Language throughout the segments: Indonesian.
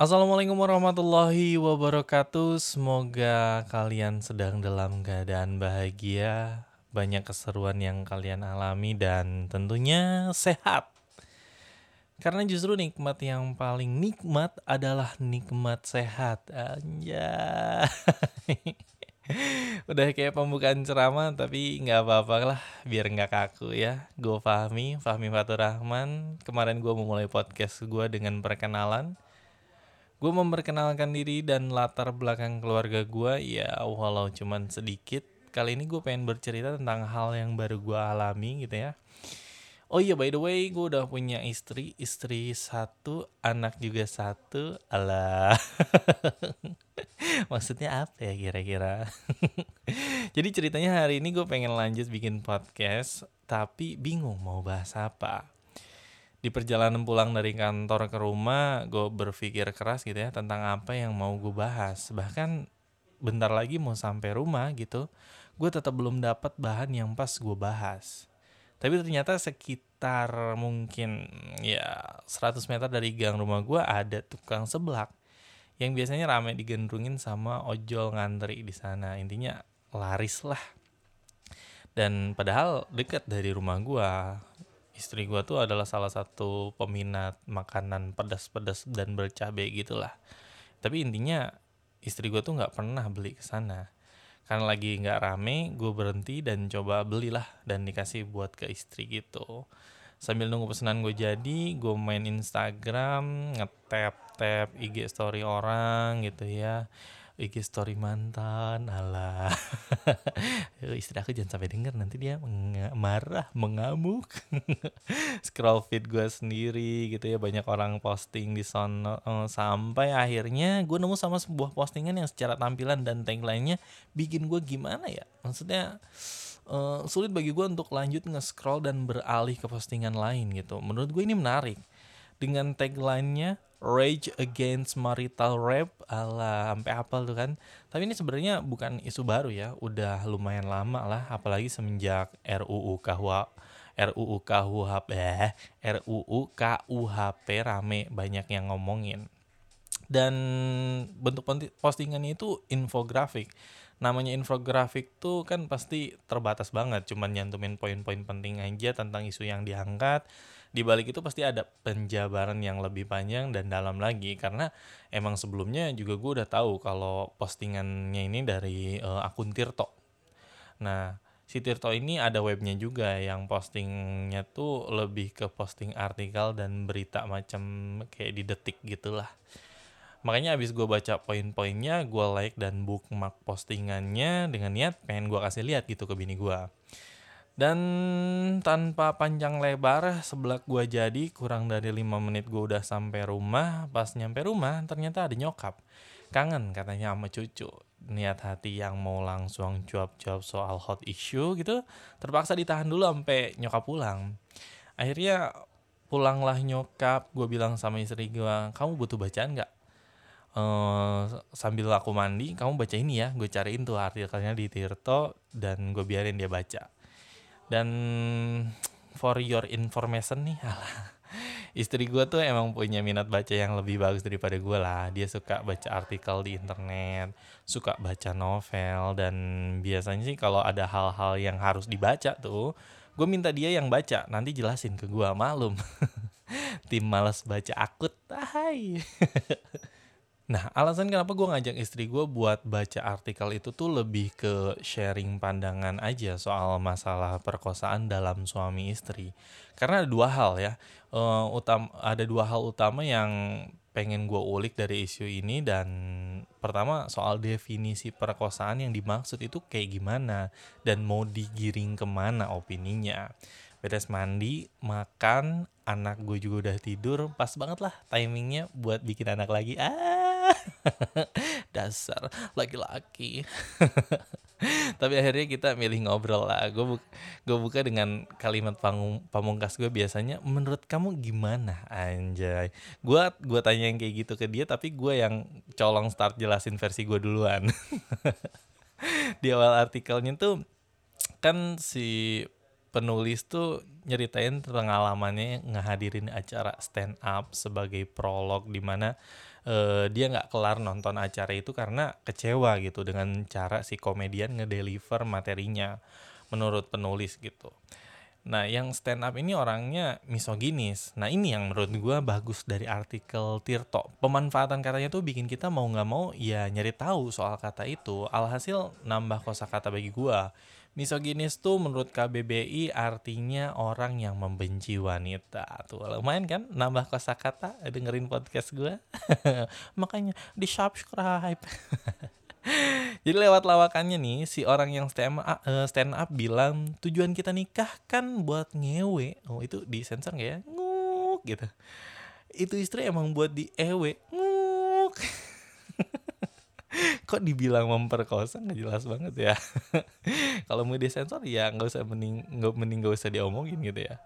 Assalamualaikum warahmatullahi wabarakatuh. Semoga kalian sedang dalam keadaan bahagia, banyak keseruan yang kalian alami dan tentunya sehat. Karena justru nikmat yang paling nikmat adalah nikmat sehat. Anjay. Udah kayak pembukaan ceramah tapi nggak apa-apa lah biar nggak kaku ya. Gue Fahmi, Fahmi Fatur Rahman. Kemarin gue memulai podcast gue dengan perkenalan. Gue memperkenalkan diri dan latar belakang keluarga gue ya walau cuman sedikit. Kali ini gue pengen bercerita tentang hal yang baru gue alami gitu ya. Oh iya by the way gue udah punya istri. Istri satu Anak juga satu. Alah. Maksudnya apa ya kira-kira? Jadi ceritanya hari ini gue pengen lanjut bikin podcast Tapi bingung mau bahas apa Di perjalanan pulang dari kantor ke rumah Gue berpikir keras gitu ya Tentang apa yang mau gue bahas. Bahkan bentar lagi mau sampai rumah gitu Gue tetap belum dapat bahan yang pas gue bahas. Tapi ternyata sekitar mungkin ya 100 meter dari gang rumah gue ada tukang seblak yang biasanya rame digendrungin sama ojol ngantri di sana. Intinya laris lah. Dan padahal dekat dari rumah gue istri gue tuh adalah salah satu peminat makanan pedas-pedas dan bercabai gitulah. Tapi intinya istri gue tuh nggak pernah beli ke sana. Karena lagi nggak rame gue berhenti dan coba belilah dan dikasih buat ke istri gitu. Sambil nunggu pesanan gue jadi gue main Instagram ngetap tap IG story orang gitu ya IG story mantan alah. Istri aku jangan sampai denger nanti dia meng- marah mengamuk. Scroll feed gue sendiri gitu ya banyak orang posting di sana uh, sampai akhirnya gue nemu sama sebuah postingan yang secara tampilan dan tagline-nya bikin gue gimana ya? Maksudnya uh, sulit bagi gue untuk lanjut nge-scroll dan beralih ke postingan lain gitu. Menurut gue ini menarik dengan tagline-nya Rage Against Marital Rape ala sampai apal tuh kan. Tapi ini sebenarnya bukan isu baru ya, udah lumayan lama lah apalagi semenjak RUU KUH RUU KUHP eh, RUU KUHP rame banyak yang ngomongin. Dan bentuk postingannya itu infografik. Namanya infografik tuh kan pasti terbatas banget, cuman nyantumin poin-poin penting aja tentang isu yang diangkat di balik itu pasti ada penjabaran yang lebih panjang dan dalam lagi karena emang sebelumnya juga gue udah tahu kalau postingannya ini dari uh, akun Tirto. Nah, si Tirto ini ada webnya juga yang postingnya tuh lebih ke posting artikel dan berita macam kayak di detik gitulah. Makanya abis gue baca poin-poinnya, gue like dan bookmark postingannya dengan niat pengen gue kasih lihat gitu ke bini gue. Dan tanpa panjang lebar, sebelah gua jadi kurang dari 5 menit gua udah sampai rumah. Pas nyampe rumah, ternyata ada nyokap. Kangen katanya sama cucu. Niat hati yang mau langsung jawab-jawab soal hot issue gitu, terpaksa ditahan dulu sampai nyokap pulang. Akhirnya pulanglah nyokap, gue bilang sama istri gue, kamu butuh bacaan nggak? Uh, sambil aku mandi, kamu baca ini ya, gue cariin tuh artikelnya di Tirto dan gue biarin dia baca dan for your information nih alah istri gue tuh emang punya minat baca yang lebih bagus daripada gue lah. Dia suka baca artikel di internet suka baca novel dan biasanya sih kalau ada hal-hal yang harus dibaca tuh gue minta dia yang baca. Nanti jelasin ke gue malum tim malas baca akut hai Nah, alasan kenapa gue ngajak istri gue buat baca artikel itu tuh lebih ke sharing pandangan aja soal masalah perkosaan dalam suami istri. Karena ada dua hal ya, uh, utam ada dua hal utama yang pengen gue ulik dari isu ini dan pertama soal definisi perkosaan yang dimaksud itu kayak gimana dan mau digiring ke mana opininya. Beres mandi, makan, anak gue juga udah tidur, pas banget lah timingnya buat bikin anak lagi. Ah dasar laki-laki. Tapi akhirnya kita milih ngobrol lah. Gue bu gue buka dengan kalimat pamungkas gue biasanya menurut kamu gimana anjay? Gue gue tanya yang kayak gitu ke dia tapi gue yang colong start jelasin versi gue duluan. Di awal artikelnya tuh kan si penulis tuh nyeritain pengalamannya ngehadirin acara stand up sebagai prolog di mana uh, dia nggak kelar nonton acara itu karena kecewa gitu dengan cara si komedian ngedeliver materinya menurut penulis gitu. Nah, yang stand up ini orangnya misoginis. Nah, ini yang menurut gue bagus dari artikel Tirto. Pemanfaatan katanya tuh bikin kita mau nggak mau ya nyari tahu soal kata itu. Alhasil nambah kosakata bagi gue. Misoginis tuh menurut KBBI artinya orang yang membenci wanita. Tuh lumayan kan nambah kosakata dengerin podcast gue. Makanya di subscribe. Jadi lewat lawakannya nih si orang yang stand up, uh, stand up bilang tujuan kita nikah kan buat ngewe. Oh itu di sensor nggak ya? Nguk gitu. Itu istri emang buat di ewe. Nguk. Kok dibilang memperkosa nggak jelas banget ya. Kalau mau disensor ya nggak usah mending nggak mending nggak usah diomongin gitu ya.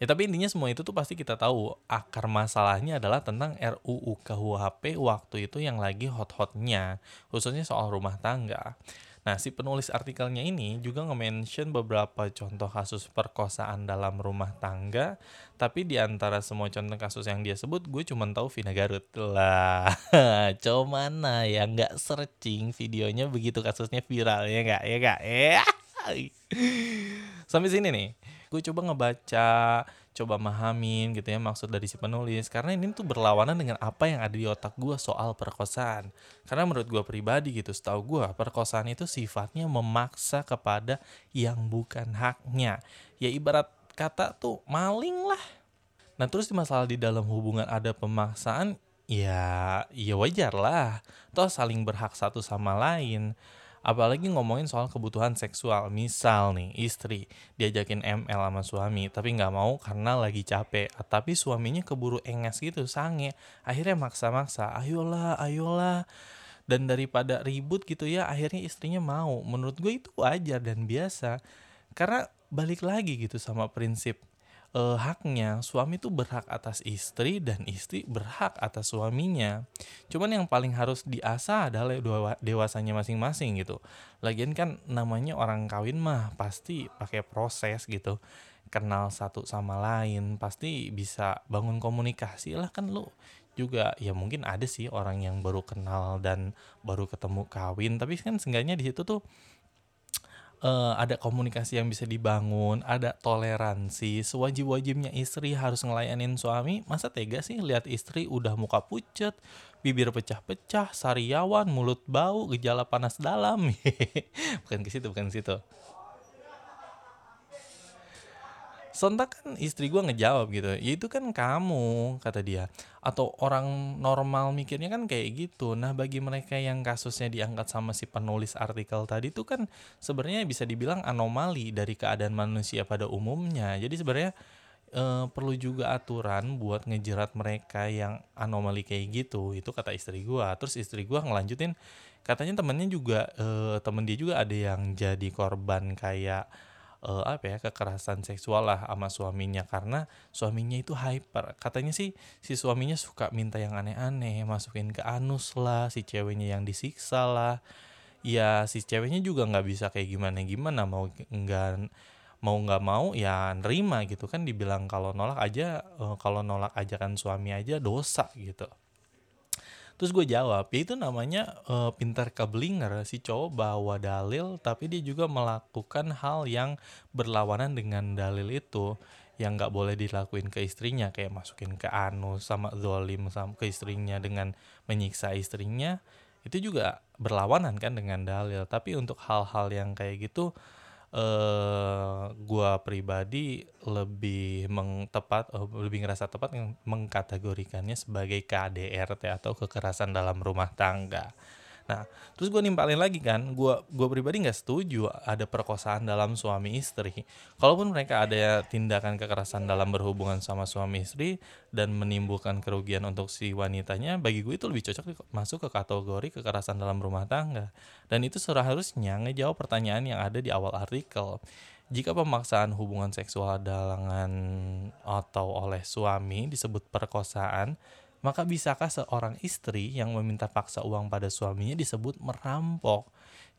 Ya tapi intinya semua itu tuh pasti kita tahu akar masalahnya adalah tentang RUU KUHP waktu itu yang lagi hot-hotnya, khususnya soal rumah tangga. Nah, si penulis artikelnya ini juga nge-mention beberapa contoh kasus perkosaan dalam rumah tangga, tapi di antara semua contoh kasus yang dia sebut, gue cuma tahu Vina Garut. Lah, coba mana ya nggak searching videonya begitu kasusnya viral ya nggak ya nggak ya. Sampai sini nih, gue coba ngebaca coba mahamin gitu ya maksud dari si penulis. Karena ini tuh berlawanan dengan apa yang ada di otak gue soal perkosaan karena menurut gue pribadi gitu setahu gue perkosaan itu sifatnya memaksa kepada yang bukan haknya. Ya ibarat kata tuh maling lah. Nah terus di masalah di dalam hubungan ada pemaksaan ya ya wajar lah. Toh saling berhak satu sama lain apalagi ngomongin soal kebutuhan seksual. Misal nih istri diajakin ML sama suami tapi nggak mau karena lagi capek. Tapi suaminya keburu enges gitu sange. Akhirnya maksa-maksa ayolah ayolah. Dan daripada ribut gitu ya akhirnya istrinya mau. Menurut gue itu wajar dan biasa. Karena balik lagi gitu sama prinsip uh, haknya suami tuh berhak atas istri dan istri berhak atas suaminya. Cuman yang paling harus diasah adalah dewasanya masing-masing gitu. Lagian kan namanya orang kawin mah pasti pakai proses gitu. Kenal satu sama lain, pasti bisa bangun komunikasi lah kan lu juga ya mungkin ada sih orang yang baru kenal dan baru ketemu kawin tapi kan seenggaknya di situ tuh uh, ada komunikasi yang bisa dibangun, ada toleransi. Sewajib-wajibnya istri harus ngelayanin suami. Masa tega sih lihat istri udah muka pucet, bibir pecah-pecah, sariawan, mulut bau, gejala panas dalam. bukan ke situ, bukan ke situ. Sontak kan istri gue ngejawab gitu ya itu kan kamu kata dia. Atau orang normal mikirnya kan kayak gitu. Nah bagi mereka yang kasusnya diangkat sama si penulis artikel tadi itu kan sebenarnya bisa dibilang anomali dari keadaan manusia pada umumnya. Jadi sebenarnya e, perlu juga aturan buat ngejerat mereka yang anomali kayak gitu. Itu kata istri gue terus istri gue ngelanjutin katanya temennya juga e, temen dia juga ada yang jadi korban kayak uh, apa ya kekerasan seksual lah sama suaminya. Karena suaminya itu hyper. Katanya sih si suaminya suka minta yang aneh-aneh masukin ke anus lah si ceweknya yang disiksa lah. Ya si ceweknya juga nggak bisa kayak gimana gimana mau nggak mau nggak mau ya nerima gitu kan. Dibilang kalau nolak aja uh, kalau nolak ajakan suami aja dosa gitu Terus gue jawab, ya itu namanya uh, pintar keblinger. Si cowok bawa dalil tapi dia juga melakukan hal yang berlawanan dengan dalil itu yang nggak boleh dilakuin ke istrinya. Kayak masukin ke anus sama zolim sama ke istrinya dengan menyiksa istrinya itu juga berlawanan kan dengan dalil. Tapi untuk hal-hal yang kayak gitu eh gua pribadi lebih mengtepat uh, lebih ngerasa tepat mengkategorikannya sebagai KDRT atau kekerasan dalam rumah tangga. Nah, terus gue nimpalin lagi kan, gue gua pribadi nggak setuju ada perkosaan dalam suami istri. Kalaupun mereka ada tindakan kekerasan dalam berhubungan sama suami istri dan menimbulkan kerugian untuk si wanitanya, bagi gue itu lebih cocok masuk ke kategori kekerasan dalam rumah tangga. Dan itu seharusnya ngejawab pertanyaan yang ada di awal artikel. Jika pemaksaan hubungan seksual dalangan atau oleh suami disebut perkosaan, maka bisakah seorang istri yang meminta paksa uang pada suaminya disebut merampok?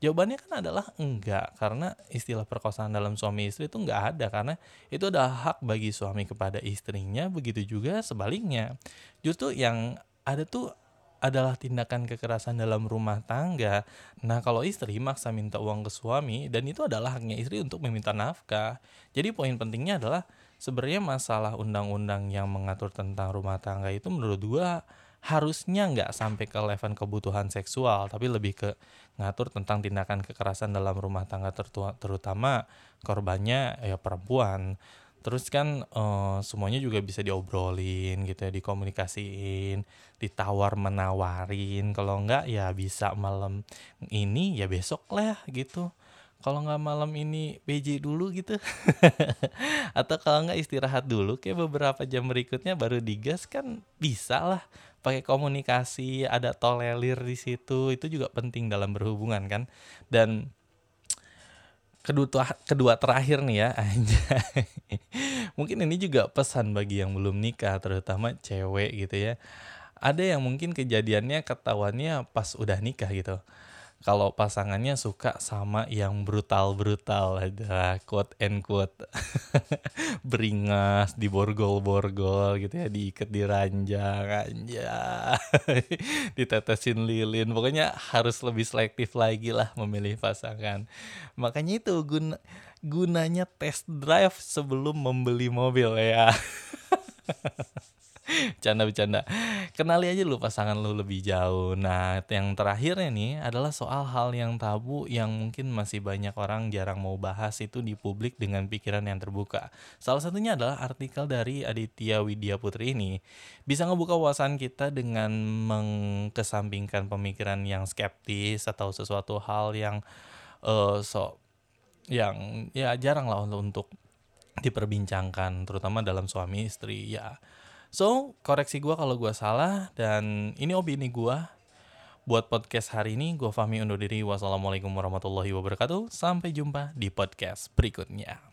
Jawabannya kan adalah enggak, karena istilah perkosaan dalam suami istri itu enggak ada, karena itu adalah hak bagi suami kepada istrinya, begitu juga sebaliknya. Justru yang ada tuh adalah tindakan kekerasan dalam rumah tangga. Nah, kalau istri maksa minta uang ke suami dan itu adalah haknya istri untuk meminta nafkah. Jadi poin pentingnya adalah sebenarnya masalah undang-undang yang mengatur tentang rumah tangga itu menurut gua harusnya nggak sampai ke level kebutuhan seksual, tapi lebih ke ngatur tentang tindakan kekerasan dalam rumah tangga terutama korbannya ya perempuan terus kan uh, semuanya juga bisa diobrolin gitu ya dikomunikasiin ditawar menawarin. Kalau enggak ya bisa malam ini ya besok lah gitu. Kalau nggak malam ini PJ dulu gitu. Atau kalau nggak istirahat dulu kayak beberapa jam berikutnya baru digas kan bisa lah. Pakai komunikasi ada tolelir di situ itu juga penting dalam berhubungan kan. Dan kedua kedua terakhir nih ya aja mungkin ini juga pesan bagi yang belum nikah terutama cewek gitu ya. Ada yang mungkin kejadiannya ketahuannya pas udah nikah gitu kalau pasangannya suka sama yang brutal-brutal ada quote and quote. Beringas di borgol-borgol gitu ya diikat di ranjang aja ditetesin lilin. Pokoknya harus lebih selektif lagi lah memilih pasangan. Makanya itu guna gunanya test drive sebelum membeli mobil ya Canda bercanda. Kenali aja lu pasangan lu lebih jauh. Nah, yang terakhirnya nih adalah soal hal yang tabu yang mungkin masih banyak orang jarang mau bahas itu di publik dengan pikiran yang terbuka. Salah satunya adalah artikel dari Aditya Widya Putri ini bisa ngebuka wawasan kita dengan mengkesampingkan pemikiran yang skeptis atau sesuatu hal yang uh, so yang ya jarang lah untuk diperbincangkan terutama dalam suami istri ya So, koreksi gue kalau gue salah dan ini opini gue. Buat podcast hari ini, gue Fahmi undur diri. Wassalamualaikum warahmatullahi wabarakatuh. Sampai jumpa di podcast berikutnya.